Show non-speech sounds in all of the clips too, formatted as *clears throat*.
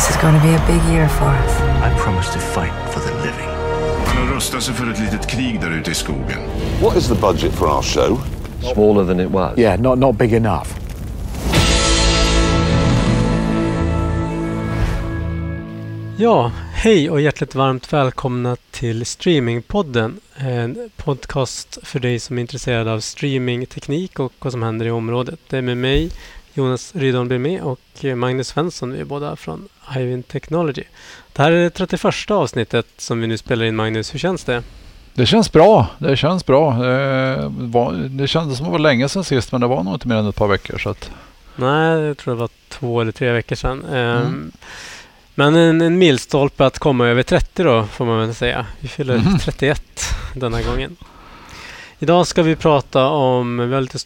This is going to be a big year for us. I promise to fight for the living. Man har rustat sig för ett litet krig där ute i skogen. What is the budget for our show? Smaller than it was. Yeah, not, not big enough. Ja, hej och hjärtligt varmt välkomna till Streamingpodden. En podcast för dig som är intresserad av streamingteknik och vad som händer i området. Det är med mig, Jonas Rydholm blir med och Magnus Svensson. Vi är båda från Hywind Technology. Det här är det 31 avsnittet som vi nu spelar in. Magnus, hur känns det? Det känns bra. Det känns bra. Det, var, det kändes som att det var länge sedan sist men det var nog inte mer än ett par veckor. Så att... Nej, jag tror det var två eller tre veckor sedan. Mm. Men en, en milstolpe att komma över 30 då, får man väl säga. Vi fyller mm. 31 denna gången. Idag ska vi prata om, vi har lite,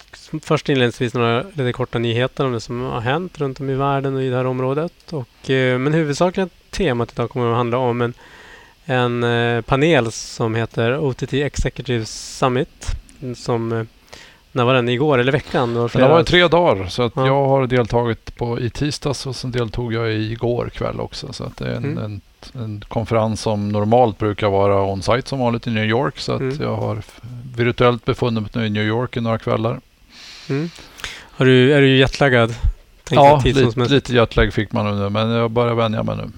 först inledningsvis några lite korta nyheter om det som har hänt runt om i världen och i det här området. Och, eh, men huvudsakligen temat idag kommer att handla om en, en eh, panel som heter OTT Executive Summit. Som, eh, när var den? Igår eller veckan? Det var, i tre dagar. Så att ja. jag har deltagit på i tisdags och sen deltog jag igår kväll också. Så att det är en, mm. en, en konferens som normalt brukar vara on-site som vanligt i New York. Så att mm. jag har virtuellt befunnit mig i New York i några kvällar. Mm. Har du, är du jetlaggad? ja, lite, lite jetlag fick man nu men jag börjar vänja mig nu.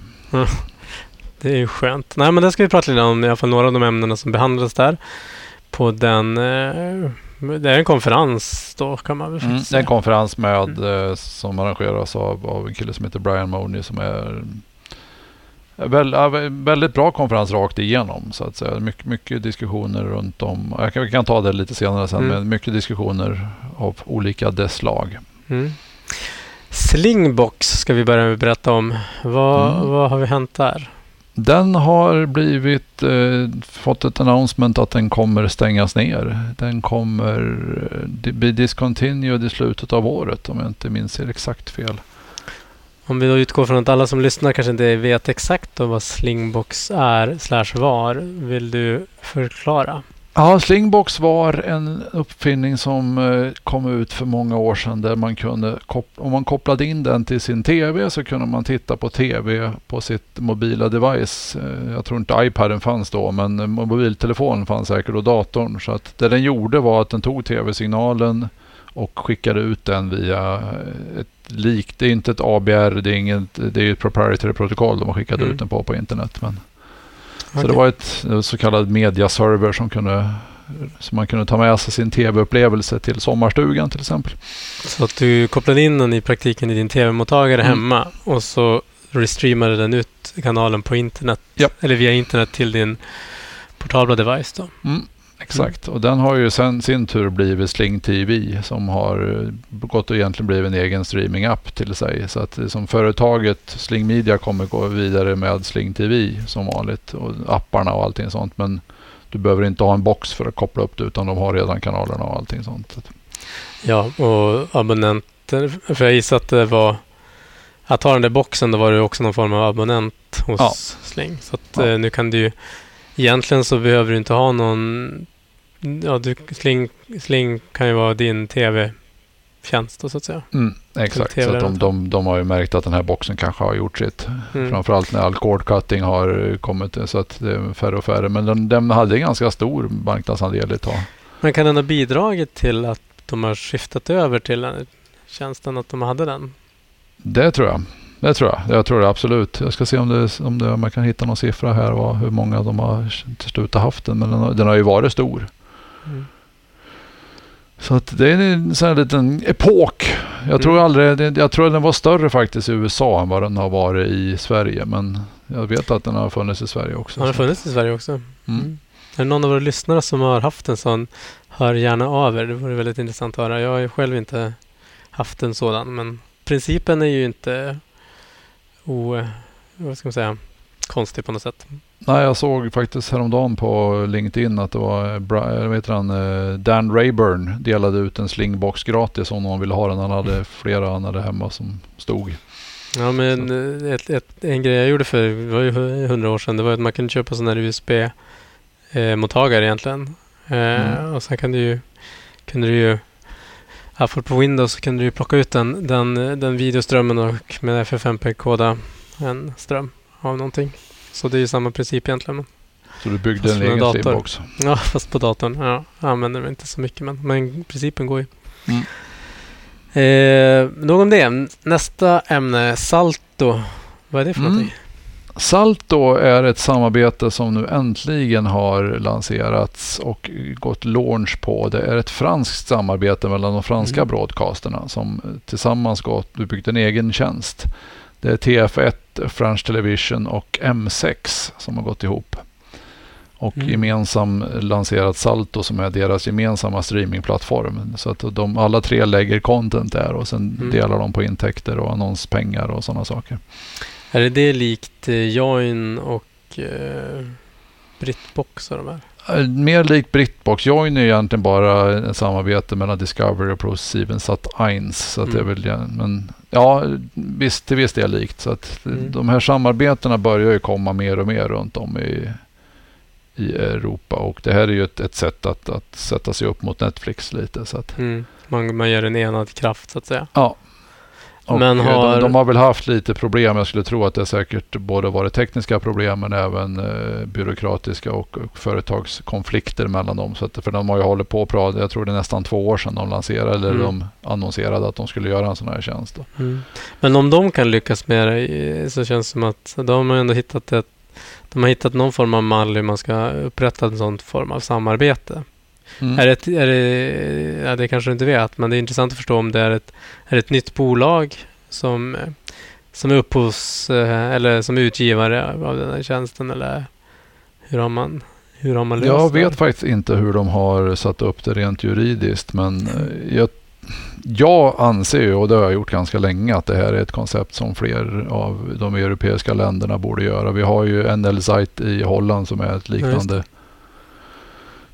Det är ju skönt. Nej, men det ska vi prata lite om, i alla fall några av de ämnena som behandlas där. På den... Eh, det är en konferens då kan man väl mm, Det är en konferens med, mm. eh, som arrangeras av, av en kille som heter Brian Money som är väldigt bra konferens rakt igenom så att säga. Mycket, mycket diskussioner runt om. Jag kan, vi kan ta det lite senare sen. Mm. Men mycket diskussioner av olika dess slag. Mm. Slingbox ska vi börja berätta om. Vad, mm. vad har vi hänt där? Den har blivit eh, fått ett announcement att den kommer stängas ner. Den kommer eh, bli discontinued i slutet av året om jag inte minns exakt fel. Om vi då utgår från att alla som lyssnar kanske inte vet exakt vad Slingbox är slash var. Vill du förklara? Ja, Slingbox var en uppfinning som eh, kom ut för många år sedan där man kunde, om man kopplade in den till sin TV så kunde man titta på TV på sitt mobila device. Eh, jag tror inte iPaden fanns då men mobiltelefonen fanns säkert och datorn. Så att det den gjorde var att den tog TV-signalen och skickade ut den via ett lik. Det är inte ett ABR, det är, inget, det är ett proprietary protokoll de har skickat mm. ut den på på internet. Men, okay. Så det var ett så kallad mediaserver som kunde så man kunde ta med sig sin tv-upplevelse till sommarstugan till exempel. Så att du kopplade in den i praktiken i din tv-mottagare mm. hemma och så restreamade den ut kanalen på internet ja. eller via internet till din portabla device då? Mm. Exakt, och den har ju sen sin tur blivit Sling TV som har eh, gått och egentligen blivit en egen streamingapp till sig. Så att som företaget Sling Media kommer gå vidare med Sling TV som vanligt och apparna och allting sånt. Men du behöver inte ha en box för att koppla upp det utan de har redan kanalerna och allting sånt. Ja, och abonnenter, för jag gissar att det var att ha den där boxen, då var det också någon form av abonnent hos ja. Sling. Så att, ja. Eh, nu kan du Egentligen så behöver du inte ha någon... Ja, du, Sling, Sling kan ju vara din tv-tjänst så att säga. Mm, exakt, så att de, de, de har ju märkt att den här boxen kanske har gjort sitt. Mm. Framförallt när all cord cutting har kommit så att det är färre och färre. Men den, den hade ganska stor marknadsandel ett tag. Men kan den ha bidragit till att de har skiftat över till den tjänsten, att de hade den? Det tror jag. Det tror jag. Jag tror det absolut. Jag ska se om, det, om, det, om jag kan hitta någon siffra här. Vad, hur många de har till slut haft den. Men den har, den har ju varit stor. Mm. Så att det är en sån här liten epok. Jag mm. tror aldrig, jag tror den var större faktiskt i USA än vad den har varit i Sverige. Men jag vet att den har funnits i Sverige också. Har den funnits i Sverige också? Mm. Mm. Är det någon av våra lyssnare som har haft en sån? Hör gärna av er. Det vore väldigt intressant att höra. Jag har ju själv inte haft en sådan. Men principen är ju inte o, vad ska man säga, konstig på något sätt. Nej, jag såg faktiskt häromdagen på LinkedIn att det var vad heter han, eh, Dan Rayburn delade ut en slingbox gratis om någon ville ha den. Han hade flera han hade hemma som stod. Ja, men ett, ett, en grej jag gjorde för det var ju hundra år sedan det var att man kunde köpa sådana här USB-mottagare eh, egentligen. Eh, mm. Och sen kan du ju, kunde du ju Apple på Windows så kunde du plocka ut den, den, den videoströmmen och med FFmpeg-koda en ström av någonting. Så det är ju samma princip egentligen. Så du byggde Fast en egen streambox? ja, *laughs* fast på datorn. Ja, jag använder det inte så mycket men, men principen går ju. Mm. Eh, nog om det. Nästa ämne, Salto. Vad är det för Mm. någonting? Salto är ett samarbete som nu äntligen har lanserats och gått launch på. Det är ett franskt samarbete mellan de franska Mm. broadcasterna som tillsammans gått byggt en egen tjänst. Det är TF1, French Television och M6 som har gått ihop. Och Mm. gemensam lanserat Salto som är deras gemensamma streamingplattform. Så att de alla tre lägger content där och sen Mm. delar de på intäkter och annonspengar och sådana saker. Är det det likt eh, Join och eh, Britbox och de här? Eh, Mer likt Britbox. Join är egentligen bara ett samarbete mellan Discovery och ProSiebenSat 1. Så att det är Mm. väl, men ja, visst, till viss del likt. Så att Mm. de här samarbetena börjar ju komma mer och mer runt om i, i Europa. Och det här är ju ett, ett sätt att, att sätta sig upp mot Netflix lite. Så att, Mm. Man, man gör en enad kraft så att säga. ja. Och Men har- de, de har väl haft lite problem. Jag skulle tro att det säkert både varit tekniska problem men även eh, byråkratiska och, och företagskonflikter mellan dem. Så att, för de har ju hållit på och pratat. Jag tror det är nästan två år sedan de lanserade eller Mm. de annonserade att de skulle göra en sån här tjänst. Mm. Men om de kan lyckas med det eh, så känns det som att de har ändå hittat ett de har hittat någon form av mall hur man ska upprätta en sån form av samarbete. Mm. Är det, är det, ja, det kanske du inte vet, men det är intressant att förstå om det är ett, är det ett nytt bolag som, som är upphovs eh, eller som är utgivare av den här tjänsten eller hur har man, hur har man löst Jag det? vet faktiskt inte hur de har satt upp det rent juridiskt men eh, jag, jag anser ju, och det har jag gjort ganska länge, att det här är ett koncept som fler av de europeiska länderna borde göra. Vi har ju NL Site i Holland som är ett liknande.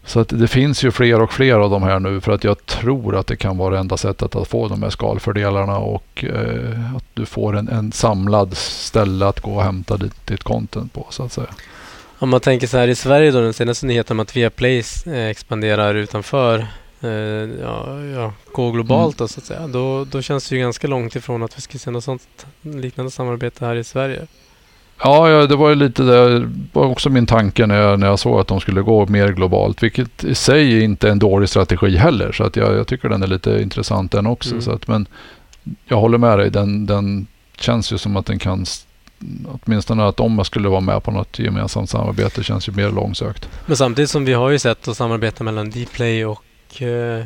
Så att det finns ju fler och fler av de här nu för att jag tror att det kan vara det enda sättet att få de här skalfördelarna och eh, att du får en, en samlad ställe att gå och hämta ditt, ditt content på så att säga. Om man tänker så här i Sverige då, den senaste nyheten om att Viaplay eh, expanderar utanför eh, ja, ja, gå globalt då så att säga. Då, då känns det ju ganska långt ifrån att vi ska se något sånt liknande samarbete här i Sverige. Ja, ja, det var ju lite det var också min tanke när jag, när jag såg att de skulle gå mer globalt, vilket i sig inte är en dålig strategi heller. Så att jag, jag tycker den är lite intressant den också. Mm. Så att, men jag håller med dig, den, den känns ju som att den kan, åtminstone att om jag skulle vara med på något gemensamt samarbete känns ju mer långsökt. Men samtidigt som vi har ju sett att samarbeta mellan Dplay och eh,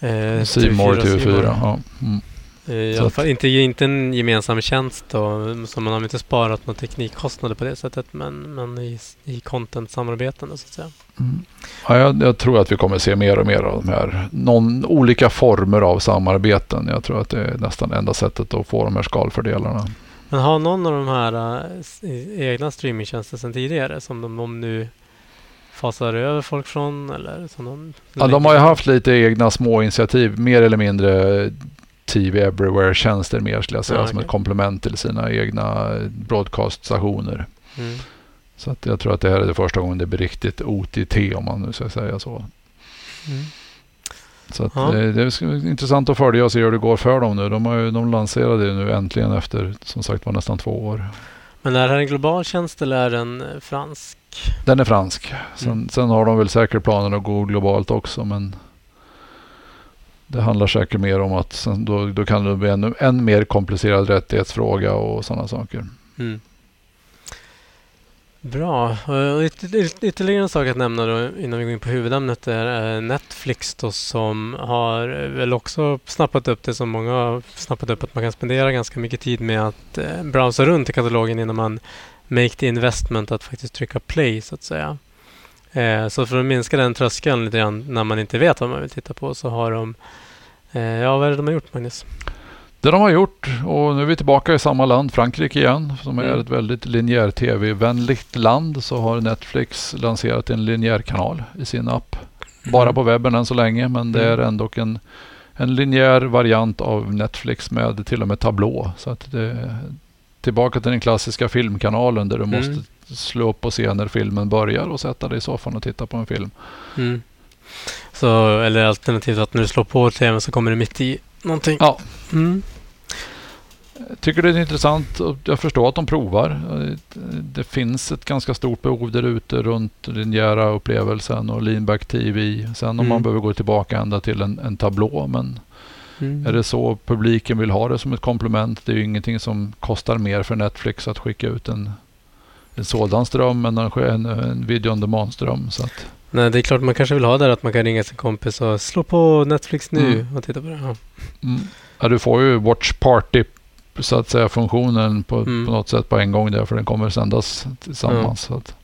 eh, Simor TV4, TV4. Ja. Mm. Eh, I alla fall inte, inte en gemensam tjänst då, så man har inte sparat några teknikkostnader på det sättet men, men i, i content-samarbeten så att säga. Mm. Ja, jag, jag tror att vi kommer se mer och mer av de här någon, olika former av samarbeten. Jag tror att det är nästan enda sättet att få de här skalfördelarna. Men har någon av de här äh, egna streamingtjänster sedan tidigare som de, de nu fasar över folk från eller som de Ja, de har ju haft lite egna små initiativ, mer eller mindre TV Everywhere-tjänster mer skulle jag säga, Ja, som ett komplement till sina egna broadcast-stationer. Mm. Så att jag tror att det här är det första gången det blir riktigt OTT om man nu ska säga så. Mm. Så Ja. det, det är intressant att följa och se hur det går för dem nu. De, har ju, de lanserade ju nu äntligen efter som sagt var nästan två år. Men är det här en global tjänst eller är den eh, fransk? Den är fransk. Sen, Mm. sen har de väl säkert planer att gå globalt också men det handlar säkert mer om att då, då kan det bli en, en mer komplicerad rättighetsfråga och sådana saker. Mm. Bra. Och Ytterligare en sak att nämna då innan vi går in på huvudämnet är Netflix då som har väl också snappat upp det som många har snappat upp att man kan spendera ganska mycket tid med att eh, browsa runt i katalogen innan man make the investment att faktiskt trycka play så att säga. Eh, så för att minska den tröskeln lite grann när man inte vet vad man vill titta på så har de eh, Ja, vad är det de har gjort Magnus? Det de har gjort och nu är vi tillbaka i samma land, Frankrike igen, som är Mm. ett väldigt linjär tv-vänligt land, så har Netflix lanserat en linjärkanal i sin app. Bara på webben än så länge, men det är Mm. ändå en, en linjär variant av Netflix med till och med tablå. Så att det tillbaka till den klassiska filmkanalen där du Mm. måste slå upp och se när filmen börjar och sätta dig i soffan och titta på en film. Mm. Så, eller alternativt att när du slår på tvn så kommer det mitt i någonting. Ja. Mm. Tycker det är intressant och jag förstår att de provar. Det finns ett ganska stort behov där ute runt linjära upplevelsen och leanback TV. Sen om Mm. man behöver gå tillbaka ända till en, en tablå. Men Mm. är det så publiken vill ha det som ett komplement? Det är ju ingenting som kostar mer för Netflix att skicka ut en, en sådan ström än en, en, en video on demand-ström. Nej, det är klart man kanske vill ha där att man kan ringa sin kompis och slå på Netflix nu Mm. och titta på det. Ja. mm. ja, du får ju Watch Party så att säga funktionen på, Mm. på något sätt på en gång där för den kommer sändas tillsammans. Så att,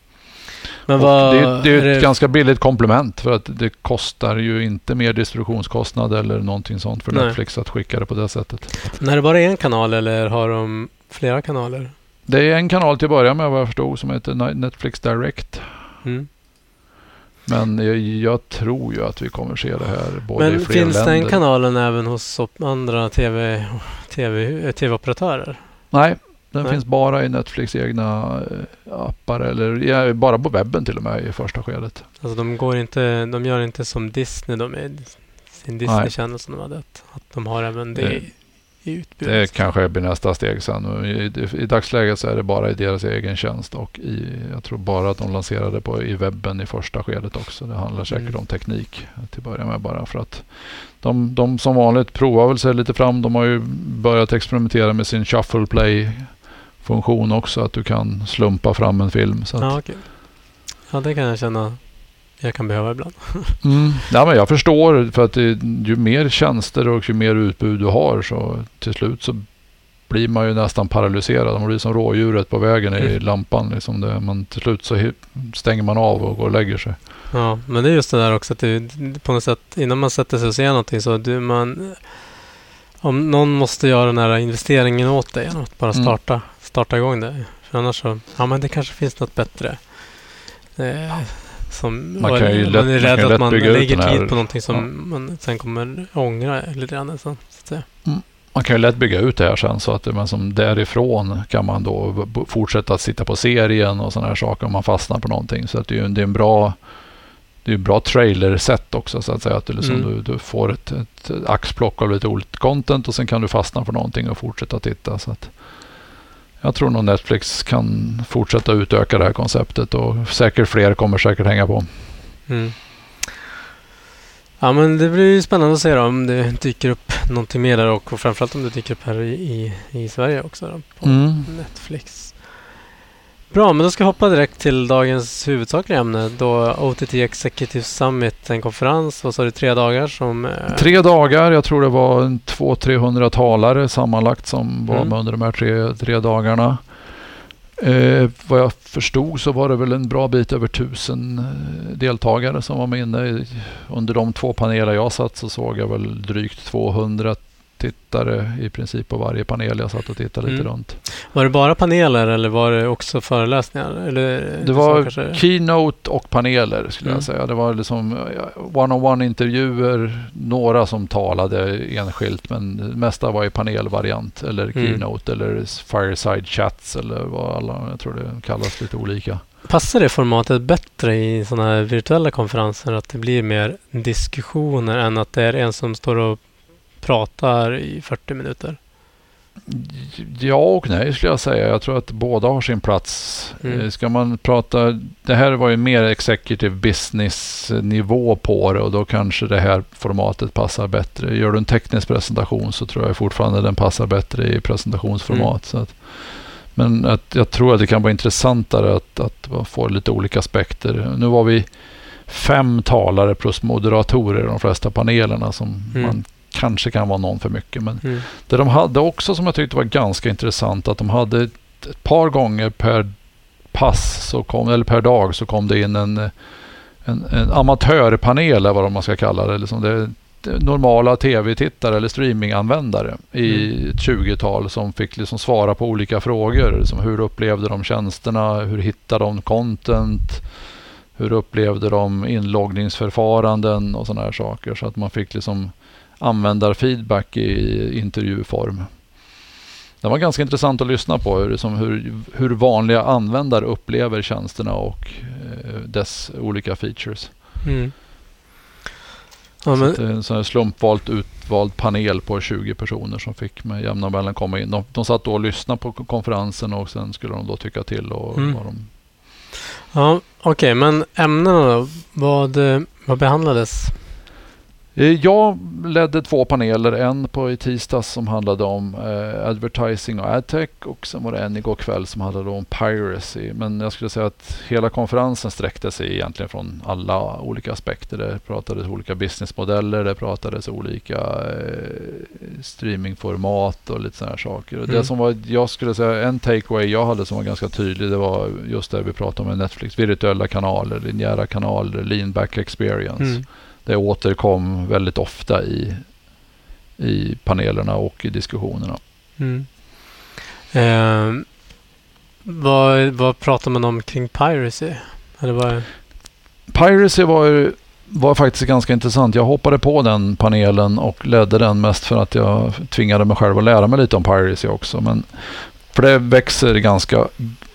Men vad... det, är- det är är ett ganska billigt komplement för att det kostar ju inte mer distributionskostnad eller någonting sånt för Nej. Netflix att skicka det på det sättet. Är det bara en kanal eller har de flera kanaler? Det är en kanal till att börja med vad jag förstod som heter Netflix Direct. Mm. Men jag, jag tror ju att vi kommer se det här både i Men fler finns länder. den kanalen även hos andra TV, TV, eh, TV-operatörer? Nej, den Nej. finns bara i Netflix egna eh, appar eller bara på webben till och med i första skedet. Alltså de går inte, de gör inte som Disney de är sin Disney Channel som de hade. Att, de har även det Det- i, utbudet. Det kanske blir nästa steg sen. I, I dagsläget så är det bara i deras egen tjänst och i, jag tror bara att de lanserade på i webben i första skedet också. Det handlar säkert Mm. om teknik till att börja med bara för att de, de som vanligt provar väl sig lite fram. De har ju börjat experimentera med sin shuffle play funktion också. Att du kan slumpa fram en film. Så Ja, okej. Ja, det kan jag känna jag kan behöva ibland. *laughs* Mm. Ja, men jag förstår för att det, ju mer tjänster och ju mer utbud du har så till slut så blir man ju nästan paralyserad. Man blir som rådjuret på vägen i Mm. lampan. Liksom det, man, till slut så stänger man av och går och lägger sig. Ja, men det är just det där också att det, på något sätt innan man sätter sig och ser någonting så du, man om någon måste göra den här investeringen åt dig genom att bara Mm. Starta, igång det. För annars så, ja men det kanske finns något bättre. Eh, som, Man kan ju man lätt- är man rädd kan att man lägger den här- tid på någonting som Ja. man sen kommer ångra lite grann. Så, så att säga. Man kan ju lätt bygga ut det här sen så att man som därifrån kan man då fortsätta att sitta på serien och sådana här saker om man fastnar på någonting. Så att det är ju det är en bra det är en bra trailer-set också så att säga. Att du, liksom, Mm. du, du får ett, ett axplock av lite olika content och sen kan du fastna på någonting och fortsätta titta. Så att jag tror nog Netflix kan fortsätta utöka det här konceptet och säkert fler kommer säkert hänga på. Mm. Ja men det blir ju spännande att se då, om det dyker upp någonting mer där och, och framförallt om det dyker upp här i, i, i Sverige också då, på Mm. Netflix. Bra, men då ska jag hoppa direkt till dagens huvudsakliga ämne då OTT Executive Summit, en konferens, vad sa du, tre dagar som... eh, Tre dagar, jag tror det var en 200-300 talare sammanlagt som var Mm. med under de här tre, tre dagarna. Eh, vad jag förstod så var det väl en bra bit över tusen eh, deltagare som var med inne. Under de två paneler jag satt så såg jag väl drygt 200 tittare i princip på varje panel jag satt och tittade lite Mm. runt. Var det bara paneler eller var det också föreläsningar? Eller, Det så var kanske- keynote och paneler skulle Mm. jag säga. Det var liksom one-on-one intervjuer, några som talade enskilt men det mesta var i panelvariant eller Mm. keynote eller fireside chats eller vad alla, jag tror det kallas lite olika. Passar det formatet bättre i sådana här virtuella konferenser? Att det blir mer diskussioner än att det är en som står och pratar i 40 minuter? Ja och nej skulle jag säga. Jag tror att båda har sin plats. Mm. Eh, Ska man prata, det här var ju mer executive business nivå på det och då kanske det här formatet passar bättre. Gör du en teknisk presentation så tror jag fortfarande den passar bättre i presentationsformat. Mm. Att, men att jag tror att det kan vara intressantare att, att få lite olika aspekter. Nu var vi fem talare plus moderatorer i de flesta panelerna som Mm. man kanske kan vara någon för mycket. Men Mm. det de hade också som jag tyckte var ganska intressant att de hade ett, par gånger per pass så kom, eller per dag så kom det in en, en, en amatörpanel eller vad man ska kalla det. Liksom det normala tv-tittare eller streaminganvändare i Mm. ett 20-tal som fick liksom svara på olika frågor. Liksom hur upplevde de tjänsterna? Hur hittade de content? Hur upplevde de inloggningsförfaranden och sådana här saker. Så att man fick liksom användarfeedback i intervjuform. Det var ganska intressant att lyssna på hur, som hur, hur vanliga användare upplever tjänsterna och eh, dess olika features. Mm. Ja, Så men, att det är en sån slumpvalt utvald panel på 20 personer som fick med jämna mellan komma in. De, de satt då och lyssnade på konferensen och sen skulle de då tycka till och Mm. vad de ja, okej, men ämnena då? Vad, eh, vad behandlades? Eh, Jag ledde två paneler. En på i tisdags som handlade om eh, advertising och adtech och sen var det en igår kväll som handlade om piracy. Men jag skulle säga att hela konferensen sträckte sig egentligen från alla olika aspekter. Det pratades olika businessmodeller, det pratades olika eh, streamingformat och lite sådana här saker. Mm. Det som var, jag skulle säga en takeaway jag hade som var ganska tydlig, det var just det vi pratade om med Netflix. Virtuella kanaler, linjära kanaler, lean back experience. Mm. Det återkom väldigt ofta i, i panelerna och i diskussionerna. Mm. Eh, vad, vad pratar man om kring piracy? Eller vad, Piracy var, var faktiskt ganska intressant. Jag hoppade på den panelen och ledde den mest för att jag tvingade mig själv att lära mig lite om piracy också. Men för det växer ganska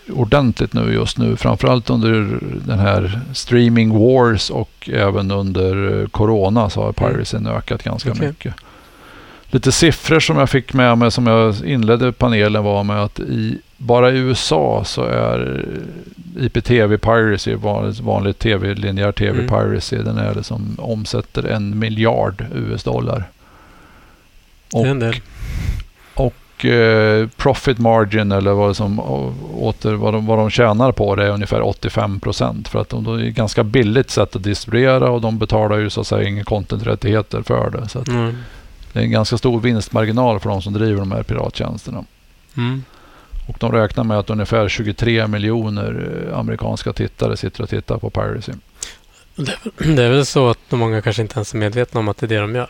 ordentligt nu just nu. Framförallt under den här streaming wars och även under eh, corona så har piracyn ökat ganska Okej. mycket. Lite siffror som jag fick med mig som jag inledde panelen var med att i, bara i USA så är IPTV piracy, vanligt, vanligt tv, linjär tv Mm. piracy, den är det som omsätter en miljard US-dollar. del. Och eh, profit margin eller vad, som, åter, vad, de, vad de tjänar på det är ungefär 85 procent. För att de, de är ett ganska billigt sätt att distribuera och de betalar ju så att säga inga contenträttigheter för det. Så Mm. det är en ganska stor vinstmarginal för de som driver de här pirattjänsterna. Mm. Och de räknar med att ungefär 23 miljoner eh, amerikanska tittare sitter och tittar på piracy. Det är väl *clears throat* så att många kanske inte ens är medvetna om att det är det de gör.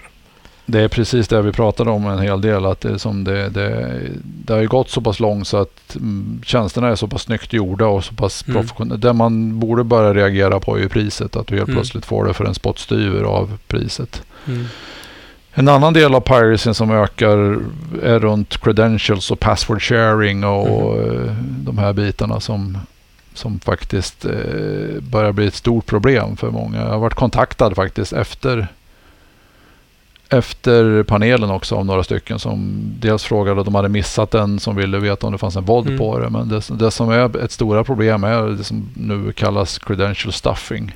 Det är precis det vi pratade om en hel del. Att det, som det, det, det har ju gått så pass långt så att mm, tjänsterna är så pass snyggt gjorda och så pass Mm. professionella. Det man borde börja reagera på är ju priset. Att du helt Mm. plötsligt får det för en spottstyver av priset. Mm. En annan del av piracy som ökar är runt credentials och password sharing och Mm. eh, de här bitarna som, som faktiskt eh, börjar bli ett stort problem för många. Jag har varit kontaktad faktiskt efter efter panelen också av några stycken som dels frågade om de hade missat den som ville veta om det fanns en VOD Mm. på det. Men det, det som är ett stora problem är det som nu kallas credential stuffing.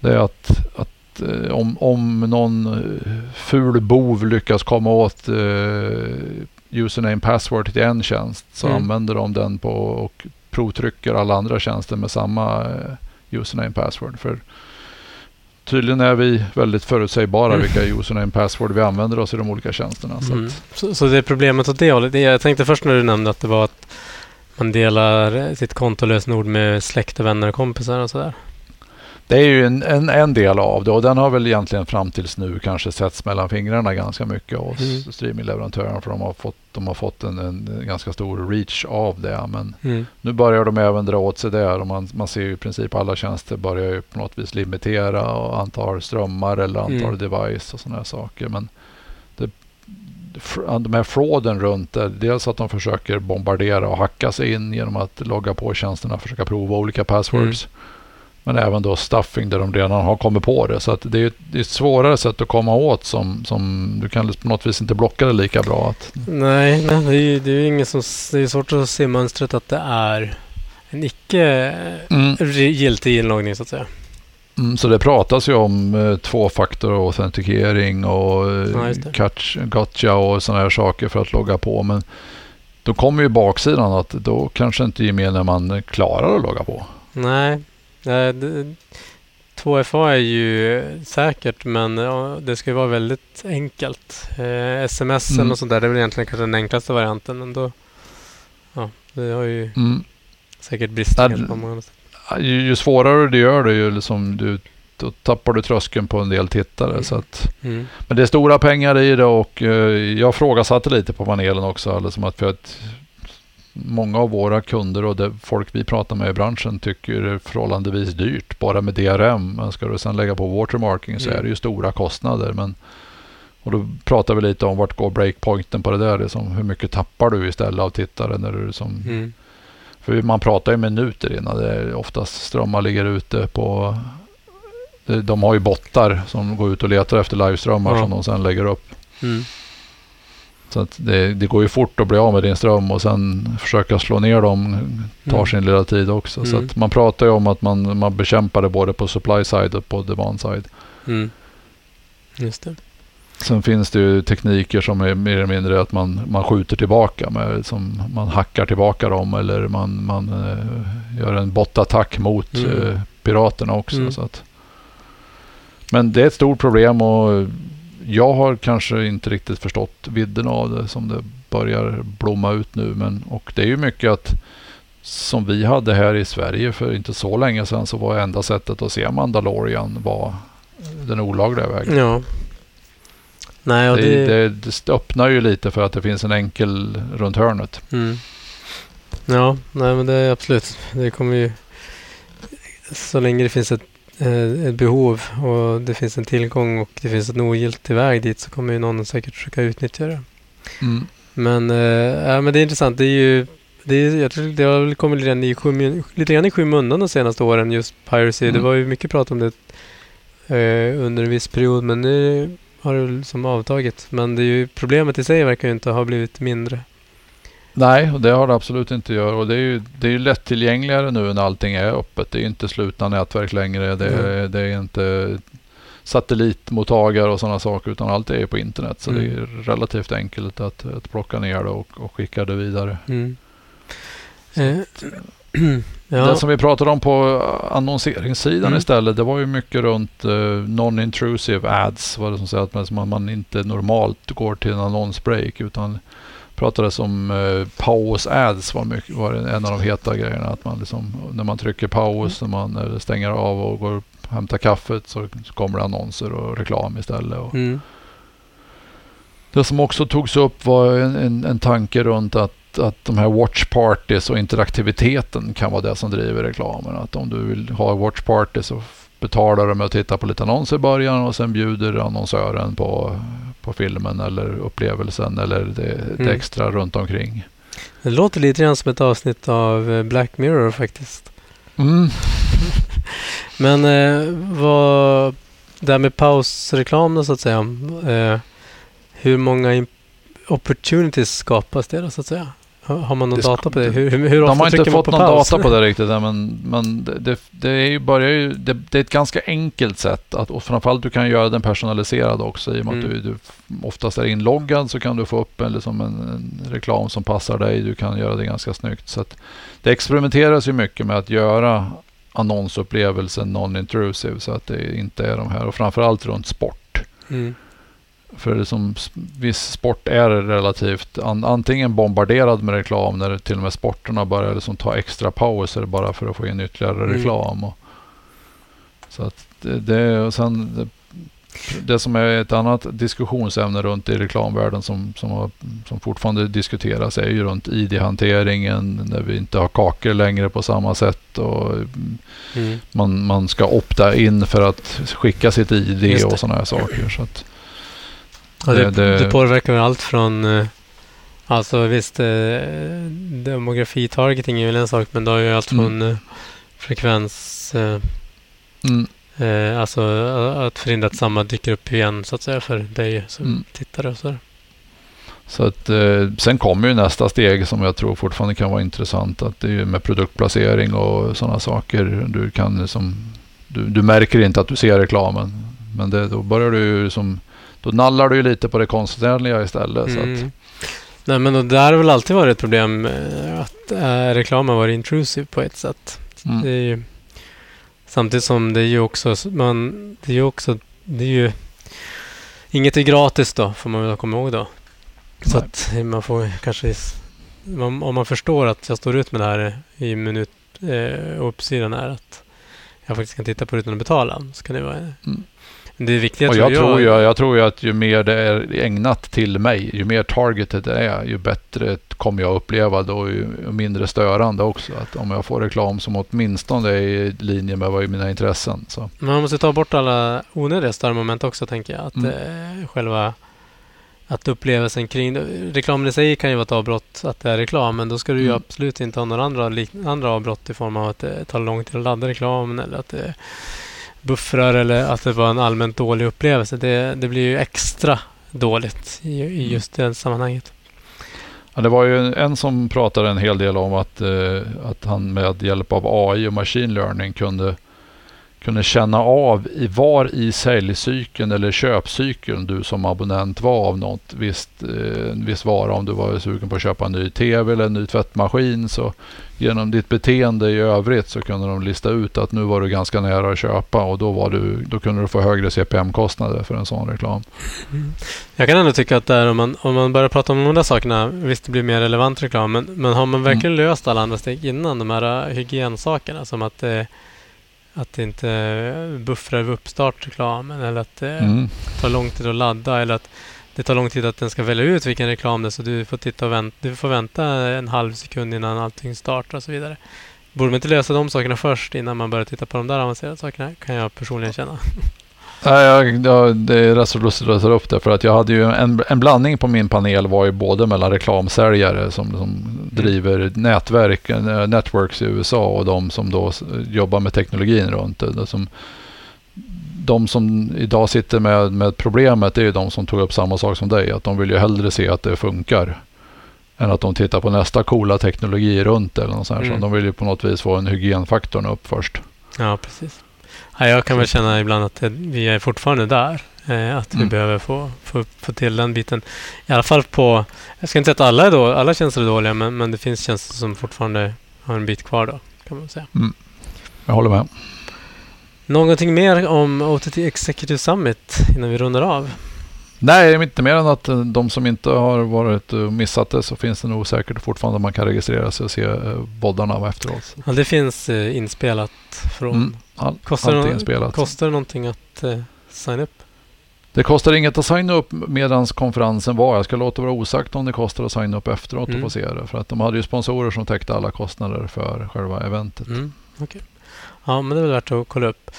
Det är att, att eh, om, om någon eh, ful bov lyckas komma åt eh, username password till en tjänst så Mm. använder de den på och provtrycker alla andra tjänster med samma username password. För tydligen är vi väldigt förutsägbara Mm. vilka username password vi använder oss i de olika tjänsterna. Så Mm. Så, så det är problemet åt det hållet. Jag tänkte först när du nämnde att det var att man delar sitt kontolösenord med släkt och vänner och kompisar och sådär. Det är ju en, en, en del av det och den har väl egentligen fram tills nu kanske setts mellan fingrarna ganska mycket hos Mm. streamingleverantörerna för de har fått, de har fått en, en ganska stor reach av det. Men Mm. Nu börjar de även dra åt sig där och man, man ser ju i princip alla tjänster börjar ju på något vis limitera och antal strömmar eller antal Mm. device och sådana här saker. Men det, de här frauden runt det, dels att de försöker bombardera och hacka sig in genom att logga på tjänsterna och försöka prova olika passwords. Men även då stuffing där de redan har kommit på det. Så att det är ett, det är ett svårare sätt att komma åt som, som du kan på något vis inte blocka det lika bra. Att, Nej, nej det är ju det är ingen som... Det är svårt att se mönstret att det är en icke Mm. re- giltig inloggning så att säga. Mm, så det pratas ju om eh, tvåfaktor autentikering och eh, Ja, catch, gotcha och sådana här saker för att logga på. Men då kommer ju baksidan att då kanske inte gemene man klarar att logga på. Nej, 2FA är ju säkert men det ska ju vara väldigt enkelt. Eh, sms Mm. eller sånt där, det är väl egentligen kanske den enklaste varianten. Men då, ja, det har ju Mm. säkert brister på många sätt. Ju, ju svårare du gör det, ju liksom du, då tappar du tröskeln på en del tittare. Mm. Så att, Mm. men det är stora pengar i det och eh, jag frågasatte lite på panelen också. Alltså som att för att många av våra kunder och det folk vi pratar med i branschen tycker det är förhållandevis dyrt bara med DRM. Men ska du sedan lägga på watermarking så Mm. är det ju stora kostnader. Men, och då pratar vi lite om vart går breakpointen på det där. Det är som hur mycket tappar du istället av tittare när du som Mm. för man pratar ju minuter innan det är oftast strömmar ligger ute på de, har ju bottar som går ut och letar efter liveströmmar Ja. som de sen lägger upp. Mm. Så att det, det går ju fort att bli av med din ström och sen försöka slå ner dem tar Mm. sin lilla tid också. Så Mm. att man pratar ju om att man, man bekämpar det både på supply side och på demand side. Mm. Just det. Sen finns det ju tekniker som är mer eller mindre att man, man skjuter tillbaka. Med, som man hackar tillbaka dem eller man, man eh, gör en bottattack mot Mm. eh, piraterna också. Mm. Så att. Men det är ett stort problem och jag har kanske inte riktigt förstått vidden av det som det börjar blomma ut nu. Men, och det är ju mycket att som vi hade här i Sverige för inte så länge sedan så var enda sättet att se Mandalorian var den olagliga vägen. Ja. Nej, och Det, det... det, det öppnar ju lite för att det finns en enkel runt hörnet. Mm. Ja, nej men det är absolut. Det kommer ju... Så länge det finns ett, ett behov och det finns en tillgång och det finns en ogiltig väg dit så kommer ju någon säkert försöka utnyttja det. Men, eh, ja, men det är intressant. Det är ju... Det, är, jag tror det har kommit lite grann i, skym, lite grann i skymundan de senaste åren, just piracy. Det Mm. var ju mycket prat om det eh, under en viss period, men nu har det som avtagit. Men det är ju, problemet i sig verkar ju inte ha blivit mindre. Nej, det har det absolut inte göra. Och det är ju det är ju lättillgängligare nu när allting är öppet. Det är inte slutna nätverk längre. Det är, Mm. det är inte satellitmottagare och sådana saker utan allt är på internet. Så Mm. det är relativt enkelt att, att plocka ner det och, och skicka det vidare. Mm. Eh, *clears throat* ja. Det som vi pratade om på annonseringssidan Mm. istället, det var ju mycket runt eh, non-intrusive ads. Var det som säger att man, man inte normalt går till en annonsbreak utan pratades om eh, pause ads var, mycket, var en av de heta grejerna. Att man liksom, när man trycker paus, när man eller stänger av och går och hämtar kaffet så, så kommer det annonser och reklam istället. Och Mm. det som också togs upp var en, en, en tanke runt att, att de här watch parties och interaktiviteten kan vara det som driver reklamen. Att om du vill ha watch party så betalar du med att titta på lite annonser i början och sen bjuder annonsören på, på filmen eller upplevelsen eller det, det Mm. extra runt omkring. Det låter lite grann som ett avsnitt av eh, Black Mirror faktiskt. Mm. *laughs* Men eh, vad... Det här med pausreklam då så att säga. Eh, hur många opportunities skapas det då så att säga? Har, har man någon data på det? Hur, hur, hur De ofta har inte fått någon paus? data på det riktigt men, men det, det, är ju, börjar ju, det, det är ett ganska enkelt sätt att, och framförallt du kan göra den personaliserad också i och med att Mm. du, du oftast är inloggad så kan du få upp en, liksom en, en reklam som passar dig. Du kan göra det ganska snyggt. Så att det experimenteras ju mycket med att göra annonsupplevelsen non-intrusive så att det inte är de här och framförallt runt sport. Mm. För som viss sport är relativt an, antingen bombarderad med reklam när till och med sporterna börjar liksom ta extra pauser bara för att få in ytterligare Mm. reklam. Och, så att det, det, och sen det, det som är ett annat diskussionsämne runt i reklamvärlden som, som, har, som fortfarande diskuteras är ju runt ID-hanteringen när vi inte har kakor längre på samma sätt och Mm. man, man ska opta in för att skicka sitt ID och sådana här saker. Så att, Ja, det, Det- det- påverkar väl allt från... eh, Alltså visst, eh, demografi-targeting är väl en sak, men det har ju allt Mm. från eh, frekvens... Eh, mm, eh, alltså att förhindra att samma dyker upp igen så att säga för dig som Mm. tittare och sådär. Så att, sen kommer ju nästa steg som jag tror fortfarande kan vara intressant. Att det är med produktplacering och sådana saker. Du, kan liksom, du, du märker inte att du ser reklamen. Men det, då börjar du som, då nallar du ju lite på det konstnärliga istället. Så att, Mm. Nej men det har väl alltid varit ett problem eh, att eh, reklam har varit intrusive på ett sätt. mm, Det är ju, samtidigt som det är ju också, man, det är ju också, det är ju, inget är gratis då, får man väl komma ihåg då. Så Nej. att man får kanske, man, om man förstår att jag står ut med det här i minut, eh, uppsidan är att jag faktiskt kan titta på det utan att betala, så kan det vara, Mm. Det är viktigt och jag, tror ju, jag tror ju att ju mer det är ägnat till mig, ju mer targeted det är, ju bättre kommer jag uppleva det och ju mindre störande också. Att om jag får reklam som åtminstone är i linje med vad är mina intressen. Så. Man måste ta bort alla onödiga störmoment också tänker jag. Att Mm. eh, själva att upplevelsen kring. Reklamen i sig kan ju vara ett avbrott att det är reklam. Men då ska du ju Mm. absolut inte ha några andra, andra avbrott i form av att det tar lång tid att ladda reklamen eller att det buffrar eller att det var en allmänt dålig upplevelse. Det, det blir ju extra dåligt i, i just det sammanhanget. Ja, det var ju en som pratade en hel del om att, eh, att han med hjälp av AI och machine learning kunde kunde känna av i var i säljcykeln eller köpcykeln du som abonnent var av något visst, eh, viss vara. Om du var sugen på att köpa en ny tv eller en ny tvättmaskin så genom ditt beteende i övrigt så kunde de lista ut att nu var du ganska nära att köpa och då, var du, då kunde du få högre CPM-kostnader för en sån reklam. Mm. Jag kan ändå tycka att där om man, om man börjar prata om de där sakerna, visst det blir mer relevant reklam, men, men har man verkligen mm. löst alla andra steg innan de här hygiensakerna som att eh, att det inte buffrar vid uppstart reklamen eller att det mm. tar lång tid att ladda eller att det tar lång tid att den ska välja ut vilken reklam det är så du får, titta och vänta, du får vänta en halv sekund innan allting startar och så vidare. Borde man inte lösa de sakerna först innan man börjar titta på de där avancerade sakerna kan jag personligen känna. Nej, jag, jag, det är rätt så lustigt att ta upp det. För att jag hade ju en, en blandning på min panel var ju både mellan reklamsäljare som, som driver nätverk, eh, networks i USA och de som då jobbar med teknologin runt det. Som, de som idag sitter med, med problemet är ju de som tog upp samma sak som dig. Att de vill ju hellre se att det funkar. Än att de tittar på nästa coola teknologi runt det. Eller något sånt mm. så de vill ju på något vis få en hygienfaktorn upp först. Ja, precis. Ja, jag kan väl känna ibland att vi är fortfarande där. Eh, att vi mm. behöver få, få, få till den biten. I alla fall på... Jag ska inte säga att alla, är då, alla tjänster är dåliga, men, men det finns tjänster som fortfarande har en bit kvar då, kan man säga. Mm. Jag håller med. Någonting mer om OTT Executive Summit innan vi rundar av? Nej, inte mer än att eh, de som inte har varit missat det så finns det nog säkert fortfarande man kan registrera sig och se boddarna efteråt. Ja, det finns eh, inspelat från... Mm, all, kostar, är inspelat. kostar det någonting att eh, signa upp? Det kostar inget att signa upp medan konferensen var. Jag ska låta vara osagt om det kostar att signa upp efteråt mm. och få se det. För att de hade ju sponsorer som täckte alla kostnader för själva eventet. Mm, okay. Ja, men det är väl värt att kolla upp.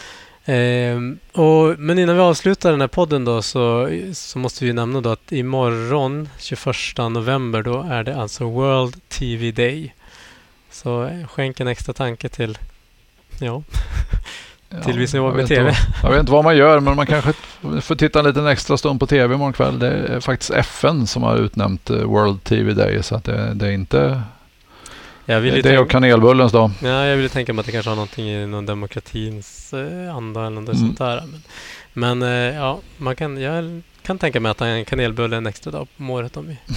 Eh, och, men innan vi avslutar den här podden då så, så måste vi nämna då att imorgon 21 november då är det alltså World TV Day. Så skänk en extra tanke till ja, *laughs* till vi ser med TV. jag vet inte vad man gör men man kanske får titta en liten extra stund på TV imorgon kväll. Det är faktiskt FN som har utnämnt eh, World TV Day så att det, det är inte vill det är kanelbullens dag. Ja, jag ville tänka mig att det kanske har någonting i någon demokratins eh, anda eller något mm. sånt där. Men, men eh, ja, man kan, jag kan tänka mig att en kanelbulle en extra dag på året om vi *laughs*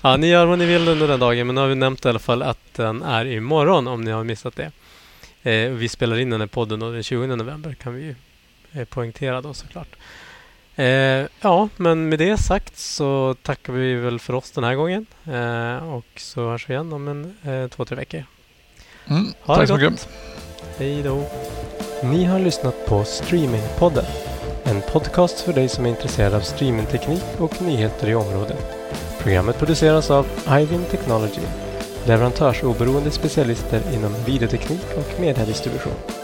Ja, ni gör vad ni vill under den dagen, men nu har vi nämnt i alla fall att den är imorgon om ni har missat det. Eh, vi spelar in den här podden då, den 20 november kan vi ju eh, poängtera då såklart. Eh, ja, men med det sagt så tackar vi väl för oss den här gången. Eh, och så hörs vi igen om en eh, två, tre veckor. Mm, ha tack så mycket. Hej då. Ni har lyssnat på Streamingpodden. En podcast för dig som är intresserad av streamingteknik och nyheter i området. Programmet produceras av Ivin Technology, leverantörsoberoende specialister inom videoteknik och mediedistribution.